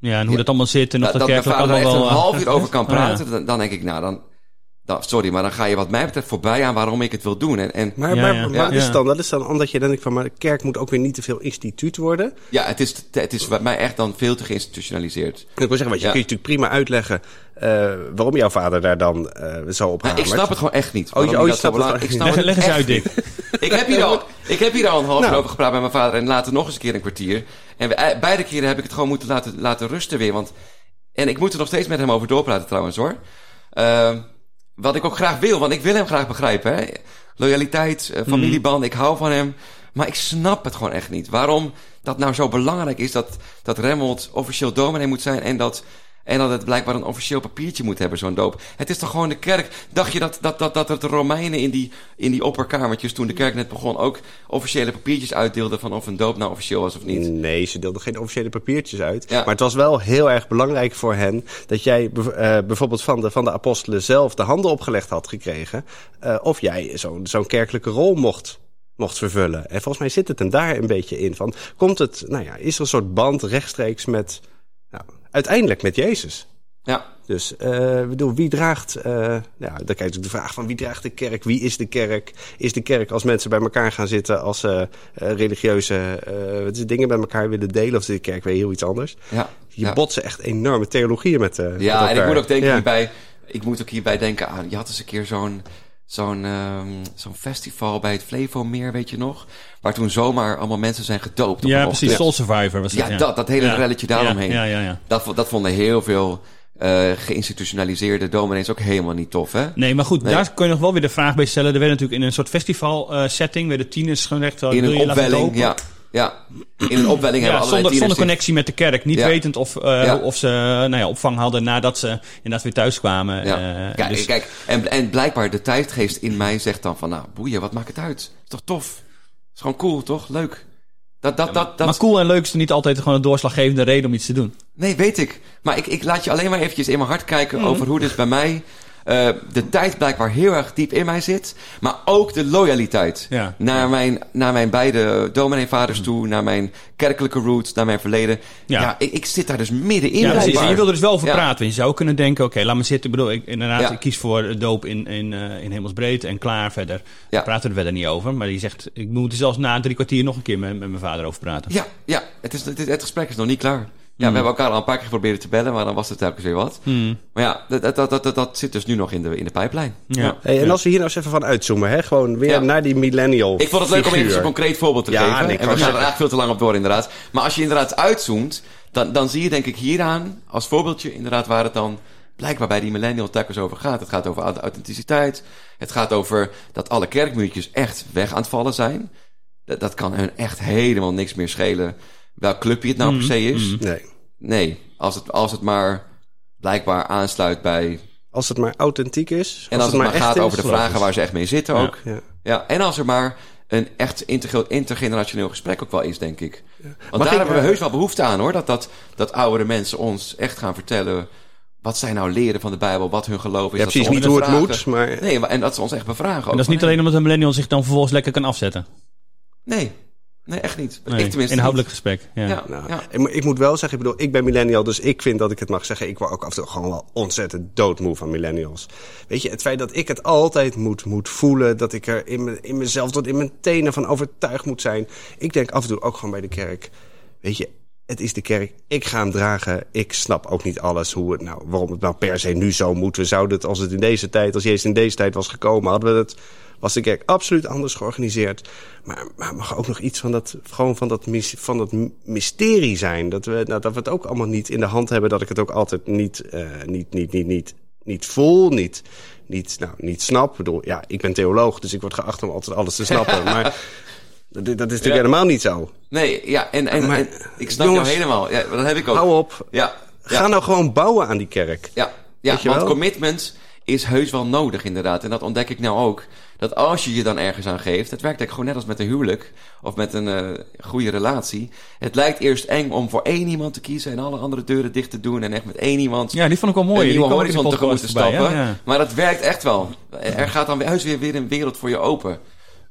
ja, en hoe Ja. dat allemaal zit en of dat, dat, kerkelijk er echt allemaal een wel... half eh, uur over kan [laughs] praten, dan, dan denk ik, nou, dan, dan... Sorry, maar dan ga je wat mij betreft voorbij aan waarom ik het wil doen. En, en Maar, Ja, maar, ja. maar Ja. dat, is dan, dat is dan omdat je dan denkt van... maar de kerk moet ook weer niet te veel instituut worden. ja, het is, het is bij mij echt dan veel te geïnstitutionaliseerd. Ik wil zeggen, want je Ja. kunt je natuurlijk prima uitleggen... eh, waarom jouw vader daar dan eh, zo op Maar hamert. ik snap het gewoon echt niet. Oh, je- oh, je snapt het ik snap Leg, het leg eens echt uit, Dick. [laughs] Ik heb hier al, ik heb hier al een half uur Nou. over gepraat met mijn vader en later nog eens een keer een kwartier. En we, eh, beide keren heb ik het gewoon moeten laten, laten rusten weer. Want, en ik moet er nog steeds met hem over doorpraten trouwens hoor. Ehm, wat ik ook graag wil, want ik wil hem graag begrijpen. Hè? Loyaliteit, eh, familieband, ik hou van hem. Maar ik snap het gewoon echt niet. Waarom dat nou zo belangrijk is dat, dat Remmelt officieel dominee moet zijn en dat... En dat het blijkbaar een officieel papiertje moet hebben, zo'n doop. Het is toch gewoon de kerk. Dacht je dat, dat, dat, dat het de Romeinen in die, in die opperkamertjes, toen de kerk net begon, ook officiële papiertjes uitdeelden van of een doop nou officieel was of niet? Nee, ze deelden geen officiële papiertjes uit. Ja. Maar het was wel heel erg belangrijk voor hen... dat jij eh, bijvoorbeeld van de, van de apostelen zelf de handen opgelegd had gekregen... eh, of jij zo'n zo'n kerkelijke rol mocht, mocht vervullen. En volgens mij zit het hem daar een beetje in. Van, komt het, nou ja, is er een soort band rechtstreeks met... Nou, uiteindelijk met Jezus. Ja, Dus eh, ik bedoel, wie draagt... eh ja, dan krijg je natuurlijk de vraag van wie draagt de kerk? Wie is de kerk? Is de kerk als mensen bij elkaar gaan zitten... als ze eh, religieuze eh, het, dingen bij elkaar willen delen... of is de kerk weer heel iets anders? ja. Je ja. botsen echt enorme theologieën met, eh met Ja, en ik moet ook denken Ja. hierbij. Ik moet ook hierbij denken aan. Je had eens een keer zo'n zo'n ehm, zo'n festival bij het Flevomeer, weet je nog? Waar toen zomaar allemaal mensen zijn gedoopt. op Ja, precies. Soul Survivor was Ja, dat. dat, dat hele Ja. relletje daaromheen. Ja, ja, ja. Dat, dat vonden heel veel eh geïnstitutionaliseerde dominees ook helemaal niet tof, hè? Nee, maar goed, Nee. daar kun je nog wel weer de vraag bij stellen. Er werd natuurlijk in een soort festival eh, setting, werden tieners gezegd... In een opwelling, ja. Ja, in een opwelling Ja, hebben zonder, zonder connectie met de kerk. Niet Ja. wetend of, eh, Ja. of ze nou ja, opvang hadden nadat ze inderdaad weer thuis kwamen. Ja. Eh, kijk, dus- kijk en, en blijkbaar de tijdgeest in mij zegt dan van... Nou, boeien, wat maakt het uit? Is toch tof? Is gewoon cool, toch? Leuk. Dat, dat, dat, dat, Maar cool en leuk is er niet altijd gewoon een doorslaggevende reden om iets te doen. Nee, weet ik. Maar ik, ik laat je alleen maar eventjes in mijn hart kijken Mhm. over hoe dit bij mij... eh, de tijd blijkbaar heel erg diep in mij zit. Maar ook de loyaliteit. Ja. Naar, mijn, naar mijn beide domineevaders toe. Naar mijn kerkelijke roots. Naar mijn verleden. Ja. Ja, ik, ik zit daar dus middenin. Ja, precies. En je wil er dus wel over praten. Je zou kunnen denken, oké, laat me zitten. Ik bedoel, ik, inderdaad, ik kies voor doop in, in, eh, in hemelsbreed en klaar verder. We praten er verder niet over. Maar die zegt, ik moet er zelfs na drie kwartier nog een keer met, met mijn vader over praten. Ja, ja het, is, het, is- het gesprek is nog niet klaar. Ja, Hmm. we hebben elkaar al een paar keer geprobeerd te bellen, maar dan was het telkens weer wat. Maar ja, dat, dat, dat, dat, dat zit dus nu nog in de, in de pijplijn. Ja. Hey, en als we hier nou eens even van uitzoomen, hè? gewoon weer Ja. naar die millennial Ik vond het leuk om even een concreet voorbeeld te Ja, geven. nee, en we gaan er eigenlijk veel te lang op door inderdaad. Maar als je inderdaad uitzoomt, dan, dan zie je denk ik hieraan als voorbeeldje inderdaad waar het dan blijkbaar bij die millennial telkens over gaat. Het gaat over au- authenticiteit. Het gaat over dat alle kerkmuurtjes echt weg aan het vallen zijn. Dat, dat kan hun echt helemaal niks meer schelen welk clubje het nou per se is. Nee. Nee, als het, als het maar blijkbaar aansluit bij... Als het maar authentiek is. En als, het maar gaat over de vragen waar ze echt mee zitten ook. Ja. Ja, en als er maar een echt inter- intergenerationeel gesprek ook wel is, denk ik. Want Mag daar ik, hebben we eh, heus wel behoefte aan, hoor. Dat, dat, dat oudere mensen ons echt gaan vertellen... wat zij nou leren van de Bijbel, wat hun geloof is. Ja, dat precies, niet hoe het moet, maar... Nee, maar, en dat ze ons echt bevragen ook. En dat is niet alleen omdat een millennial zich dan vervolgens lekker kan afzetten. Nee, nee, echt niet. Nee, ik tenminste inhoudelijk gesprek. Ja. Ja, Nou, ja. ik, moet- ik moet wel zeggen, ik bedoel, ik ben millennial, dus ik vind dat ik het mag zeggen. Ik word ook af en toe gewoon wel ontzettend doodmoe van millennials. Weet je, het feit dat ik het altijd moet, moet voelen, dat ik er in, me, in mezelf tot in mijn tenen van overtuigd moet zijn. Ik denk af en toe ook gewoon bij de kerk, weet je, het is de kerk, ik ga hem dragen. Ik snap ook niet alles, hoe het nou, waarom het nou per se nu zo moet. We zouden het, als het in deze tijd, als Jezus in deze tijd was gekomen, hadden we het was de kerk absoluut anders georganiseerd. Maar, maar mag ook nog iets van dat, gewoon van dat, van dat mysterie zijn. Dat we, nou, dat we het ook allemaal niet in de hand hebben. Dat ik het ook altijd niet, eh, niet, niet, niet, niet, niet voel, niet, niet, nou, niet snap. Ik bedoel, ja, ik ben theoloog, dus ik word geacht om altijd alles te snappen. [laughs] maar dat, dat is natuurlijk Ja. helemaal niet zo. Nee, ja, en, en, Maar, en ik snap jongens, jou helemaal. Ja, dat heb ik ook. Hou op. Ja, Ga nou gewoon bouwen aan die kerk. Ja, ja want wel? commitment is heus wel nodig inderdaad. En dat ontdek ik nou ook. Dat als je je dan ergens aan geeft, het werkt eigenlijk gewoon net als met een huwelijk of met een eh, goede relatie. Het lijkt eerst eng om voor één iemand te kiezen en alle andere deuren dicht te doen en echt met één iemand Ja, die vond ik wel mooi. een Die nieuwe horizon tegemoet te stappen. Ja. Maar dat werkt echt wel. Er gaat dan juist weer, weer een wereld voor je open.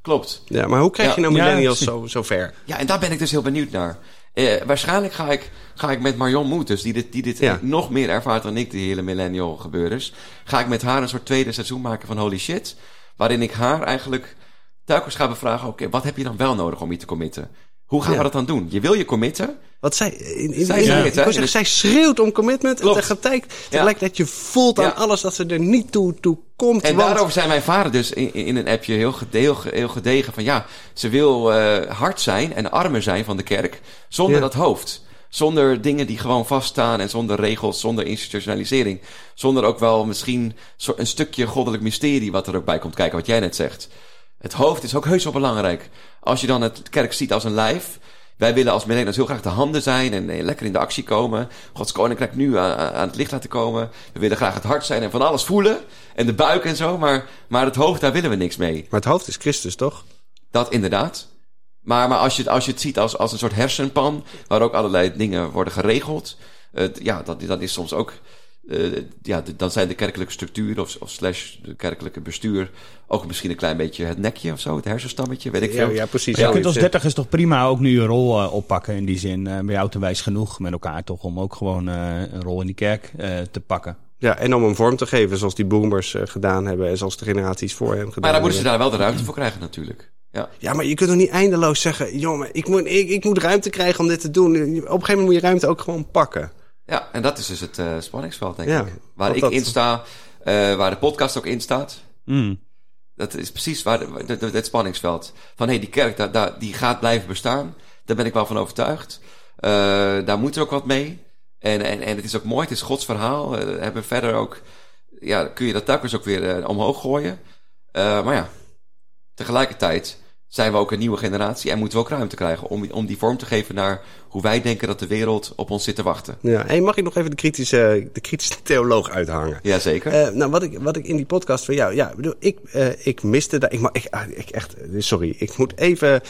Klopt. Ja, maar hoe krijg je nou millennials zo, zo ver? Ja, en daar ben ik dus heel benieuwd naar. Eh, waarschijnlijk ga ik, ga ik met Marion Moeters, die dit, die dit Ja. nog meer ervaart dan ik, die hele millennial gebeurders. Ga ik met haar een soort tweede seizoen maken van Holy Shit. Waarin ik haar eigenlijk telkens ga bevragen, oké, wat heb je dan wel nodig om je te committen? Hoe gaan Ja. we dat dan doen? Je wil je committen. Want zij, in, in, Zij in- het, hè, zeggen, zij schreeuwt om commitment. Klopt. En tegelijk, tegelijkertijd je voelt aan Ja. alles dat ze er niet toe, toe komt. En want, daarover zei mijn vader dus in, in een appje heel, gede- heel, ge- heel gedegen van ja, ze wil eh, hard zijn en armer zijn van de kerk zonder dat hoofd. Zonder dingen die gewoon vaststaan en zonder regels, zonder institutionalisering. Zonder ook wel misschien een stukje goddelijk mysterie wat er ook bij komt kijken, wat jij net zegt. Het hoofd is ook heus wel belangrijk. Als je dan het kerk ziet als een lijf. Wij willen als millennials heel graag de handen zijn en lekker in de actie komen. Gods koninkrijk nu aan, aan het licht laten komen. We willen graag het hart zijn en van alles voelen. En de buik en zo. Maar, maar het hoofd, daar willen we niks mee. Maar het hoofd is Christus, toch? Dat inderdaad. Maar, maar als, je, het- als je het ziet als, als een soort hersenpan, waar ook allerlei dingen worden geregeld, eh, ja, dat, dat is soms ook. eh, ja, dan zijn de kerkelijke structuren of, of slash de kerkelijke bestuur ook misschien een klein beetje het nekje of zo, het hersenstammetje, weet ik Ja, veel. ja, precies. Maar je kunt als Ja, dertigers toch prima ook nu een rol eh, oppakken in die zin. Eh ben je oud en wijs genoeg met elkaar toch om ook gewoon eh, een rol in die kerk eh, te pakken. Ja, en om een vorm te geven zoals die boomers eh, gedaan hebben... en zoals de generaties voor hen gedaan Maar daar moeten ze hebben. daar wel de ruimte voor krijgen natuurlijk. Ja. Ja, maar je kunt toch niet eindeloos zeggen... jongen, ik moet, ik, ik moet ruimte krijgen om dit te doen. Op een gegeven moment moet je ruimte ook gewoon pakken. ja, en dat is dus het eh, spanningsveld, denk Ja, ik. Waar ik dat- in sta, eh, waar de podcast ook in staat. Mm. Dat is precies waar de- de- de- het spanningsveld. Van hé, hey, die kerk, daar, daar, die gaat blijven bestaan. Daar ben ik wel van overtuigd. Eh, daar moet er ook wat mee. En, en, en het is ook mooi, het is Gods verhaal. Hebben verder ook, ja, kun je dat telkens ook weer omhoog gooien. Eh, maar ja, tegelijkertijd zijn we ook een nieuwe generatie en moeten we ook ruimte krijgen om, om die vorm te geven naar hoe wij denken dat de wereld op ons zit te wachten. Ja, hey, mag ik nog even de kritische, de kritische theoloog uithangen? Jazeker. Eh, nou, wat ik, wat ik in die podcast van jou... Ja, ik bedoel, ik, eh, ik miste daar... Ik, ah, ik echt... Sorry, ik moet even...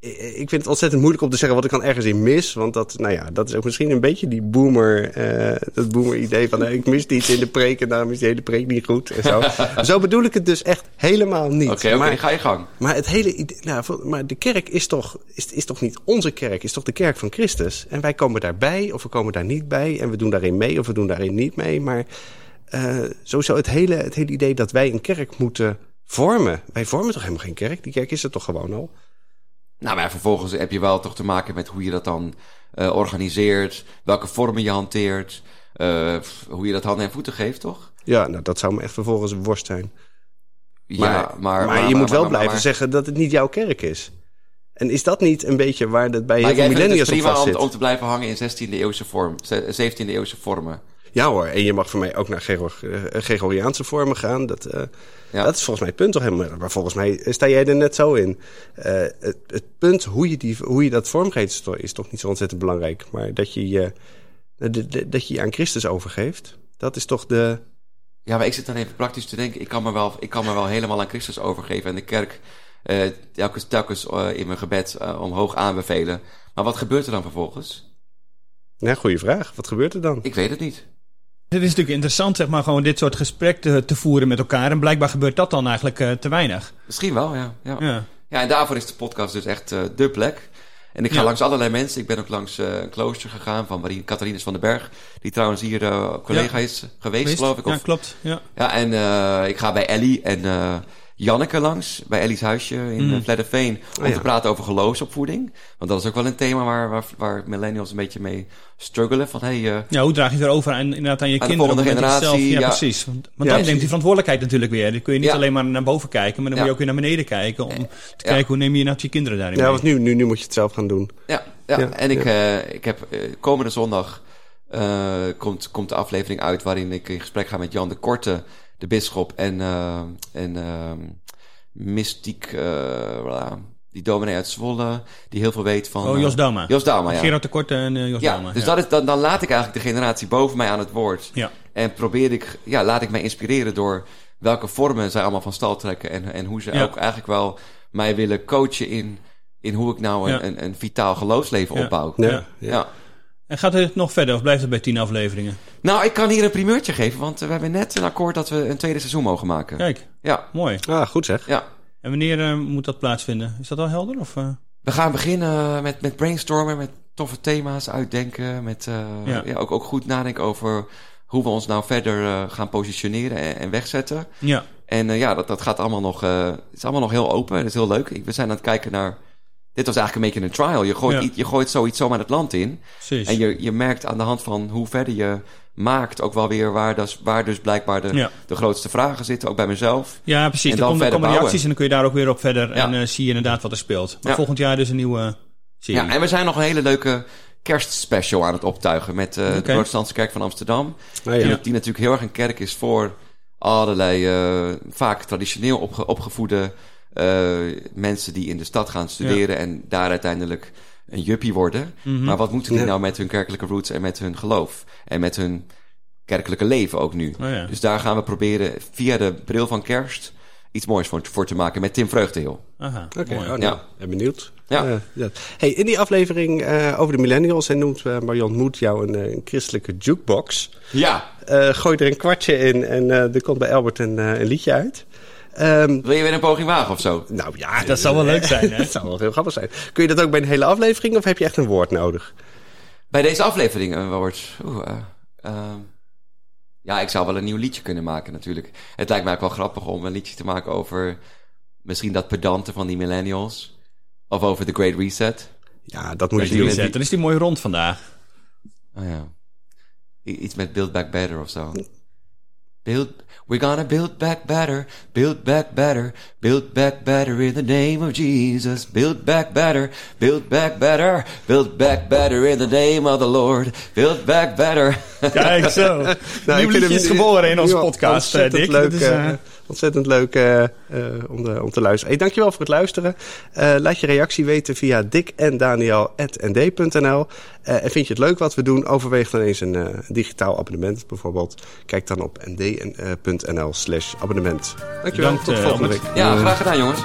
Ik ik vind het ontzettend moeilijk om te zeggen wat ik dan ergens in mis. Want dat, nou ja, dat is ook misschien een beetje die boomer... eh, dat boomer idee van... eh, ik mis iets in de preek en daarom is die hele preek niet goed. En zo. [laughs] zo bedoel ik het dus echt helemaal niet. Oké, ga je gang. maar het hele idee, nou, maar de kerk is toch, is, is toch niet onze kerk, is toch de kerk van Christus? En wij komen daarbij of we komen daar niet bij en we doen daarin mee of we doen daarin niet mee. Maar eh sowieso het hele, het hele idee dat wij een kerk moeten vormen. Wij vormen toch helemaal geen kerk? Die kerk is er toch gewoon al? Nou, maar vervolgens heb je wel toch te maken met hoe je dat dan eh, organiseert, welke vormen je hanteert, eh, hoe je dat handen en voeten geeft, toch? Ja, nou dat zou me echt vervolgens een worst zijn. Ja, maar, maar, je moet wel maar- blijven maar- zeggen dat het niet jouw kerk is. En is dat niet een beetje waar dat bij Maar heel veel dus millennials op prima om, om te blijven hangen in 16e eeuwse vorm, ze- 17e eeuwse vormen. Ja hoor, en je mag voor mij ook naar Gregor, eh, Gregoriaanse vormen gaan. Dat, eh, Ja. dat is volgens mij het punt toch helemaal. Maar volgens mij sta jij er net zo in. Eh, het, het punt hoe je, die, hoe je dat vormgeeft is toch, niet zo ontzettend belangrijk. Maar dat je je, de- de- dat je je aan Christus overgeeft, dat is toch de... Ja, maar ik zit dan even praktisch te denken, ik kan me wel, ik kan me wel helemaal aan Christus overgeven en de kerk eh, telkens, telkens in mijn gebed omhoog aanbevelen. Maar wat gebeurt er dan vervolgens? Ja, goede vraag. Wat gebeurt er dan? Ik weet het niet. Het is natuurlijk interessant, zeg maar, gewoon dit soort gesprekken te, te voeren met elkaar. En blijkbaar gebeurt dat dan eigenlijk eh, te weinig. Misschien wel, ja. Ja, Ja. ja en daarvoor is de podcast dus echt eh de plek. En ik ga Ja. langs allerlei mensen. Ik ben ook langs eh, een klooster gegaan van Marie Catharines van den Berg. Die trouwens hier collega Ja. is geweest, geloof ik. Of, Ja, klopt. Ja. Ja, en ik ga bij Ellie en Janneke langs, bij Ellie's huisje in Mm. Vledderveen, om Oh ja. te praten over geloofsopvoeding. Want dat is ook wel een thema waar, waar, waar millennials een beetje mee struggelen. Van, hey, eh, ja, hoe draag je het erover aan, inderdaad aan je Aan de kinderen? volgende generatie, zelf- ja, ja. precies. Want, want Ja, dan precies. neemt die verantwoordelijkheid natuurlijk weer. Dan kun je niet Ja. alleen maar naar boven kijken, maar dan Ja. moet je ook weer naar beneden kijken. Om te Ja. kijken hoe neem je nou je kinderen daarin Ja, mee. want nu, nu, nu moet je het zelf gaan doen. ja, ja. Ja, en ik, eh, ik heb eh, komende zondag eh, komt, komt de aflevering uit waarin ik in gesprek ga met Jan de Korte, de bisschop en, eh, en ehm, mystiek, eh, voilà, die dominee uit Zwolle, die heel veel weet van... Oh, Jos eh, Dauma. Jos Dauma, ja. Gerard de Korte en Jos ja, Dauma. dus Dat is, dan, dan laat ik eigenlijk de generatie boven mij aan het woord. Ja. En probeer ik, ja, laat ik mij inspireren door welke vormen zij allemaal van stal trekken. En, en hoe ze Ja. ook eigenlijk wel mij willen coachen in, in hoe ik nou een, Ja. een, een vitaal geloofsleven Ja. opbouw. Ja, Ja. Ja. En gaat het nog verder of blijft het bij tien afleveringen? Nou, ik kan hier een primeurtje geven, want eh, we hebben net een akkoord dat we een tweede seizoen mogen maken. Kijk, Ja, mooi. Ah, goed zeg. ja. En wanneer eh, moet dat plaatsvinden? Is dat al helder? Of, eh? We gaan beginnen met, met brainstormen, met toffe thema's uitdenken. Met eh, Ja. ja. ook, ook goed nadenken over hoe we ons nou verder eh, gaan positioneren en, en wegzetten. Ja, En eh, ja, dat, dat gaat allemaal nog, eh, het is allemaal nog heel open. Het is heel leuk. Ik- We zijn aan het kijken naar. Dit was eigenlijk een beetje een trial. Je gooit, Ja. je gooit zoiets zomaar het land in. precies. En je, je merkt aan de hand van hoe verder je maakt ook wel weer waar dus, waar dus blijkbaar de, Ja. de grootste vragen zitten. Ook bij mezelf. Ja, precies. En dan komen, bouwen. reacties en dan kun je daar ook weer op verder. Ja. En eh, zie je inderdaad wat er speelt. Maar Ja. volgend jaar dus een nieuwe serie. Ja, en we zijn nog een hele leuke kerstspecial aan het optuigen met eh, Oké. de Protestantse Kerk van Amsterdam. Ja. Die, die natuurlijk heel erg een kerk is voor allerlei eh, vaak traditioneel opge- opgevoede mensen die in de stad gaan studeren en daar uiteindelijk een juppie worden. Mhm. Maar wat moeten die Ja. nou met hun kerkelijke roots en met hun geloof en met hun kerkelijke leven ook nu? Oh ja. Dus daar gaan we proberen via de bril van kerst iets moois voor, voor te maken met Tim Vreugdeheel. Aha, Oké, mooi. oh, nou, Ja. ben benieuwd. Ja. Eh, ja. Hey, in die aflevering eh, over de millennials en noemt eh, Marion Moed jou een, eh, een christelijke jukebox. Ja, Eh, gooi er een kwartje in en eh, er komt bij Albert een, eh, een liedje uit. Ehm, wil je weer een poging wagen of zo? nou ja, Dat zou wel leuk zijn, hè? [laughs] dat zou wel heel grappig zijn. Kun je dat ook bij een hele aflevering of heb je echt een woord nodig? Bij deze aflevering eh, wordt. Oeh, eh, ehm, ja, ik zou wel een nieuw liedje kunnen maken natuurlijk. Het lijkt mij ook wel grappig om een liedje te maken over misschien dat pedante van die millennials. Of over The Great Reset. Ja, dat moet je die doen. reset. Dan is die mooi rond vandaag. Oh ja. Iets met Build Back Better of zo. Build, we're gonna build back better, build back better, build back better in the name of Jesus. Build back better, build back better, build back better in the name of the Lord. Build back better. Kijk zo. [laughs] Nou, Nieuw liedje is geboren in onze podcast, eh, Dick. leuk, is, eh, eh, ontzettend leuk eh, eh, om, de- om te luisteren. Hey, dankjewel voor het luisteren. Eh, laat je reactie weten via Dick en Daniel@nd.nl. En vind je het leuk wat we doen? Overweeg dan eens een digitaal abonnement bijvoorbeeld. Kijk dan op nd.nl slash abonnement. Dankjewel, Bedankt, tot volgende week. ja, graag gedaan jongens.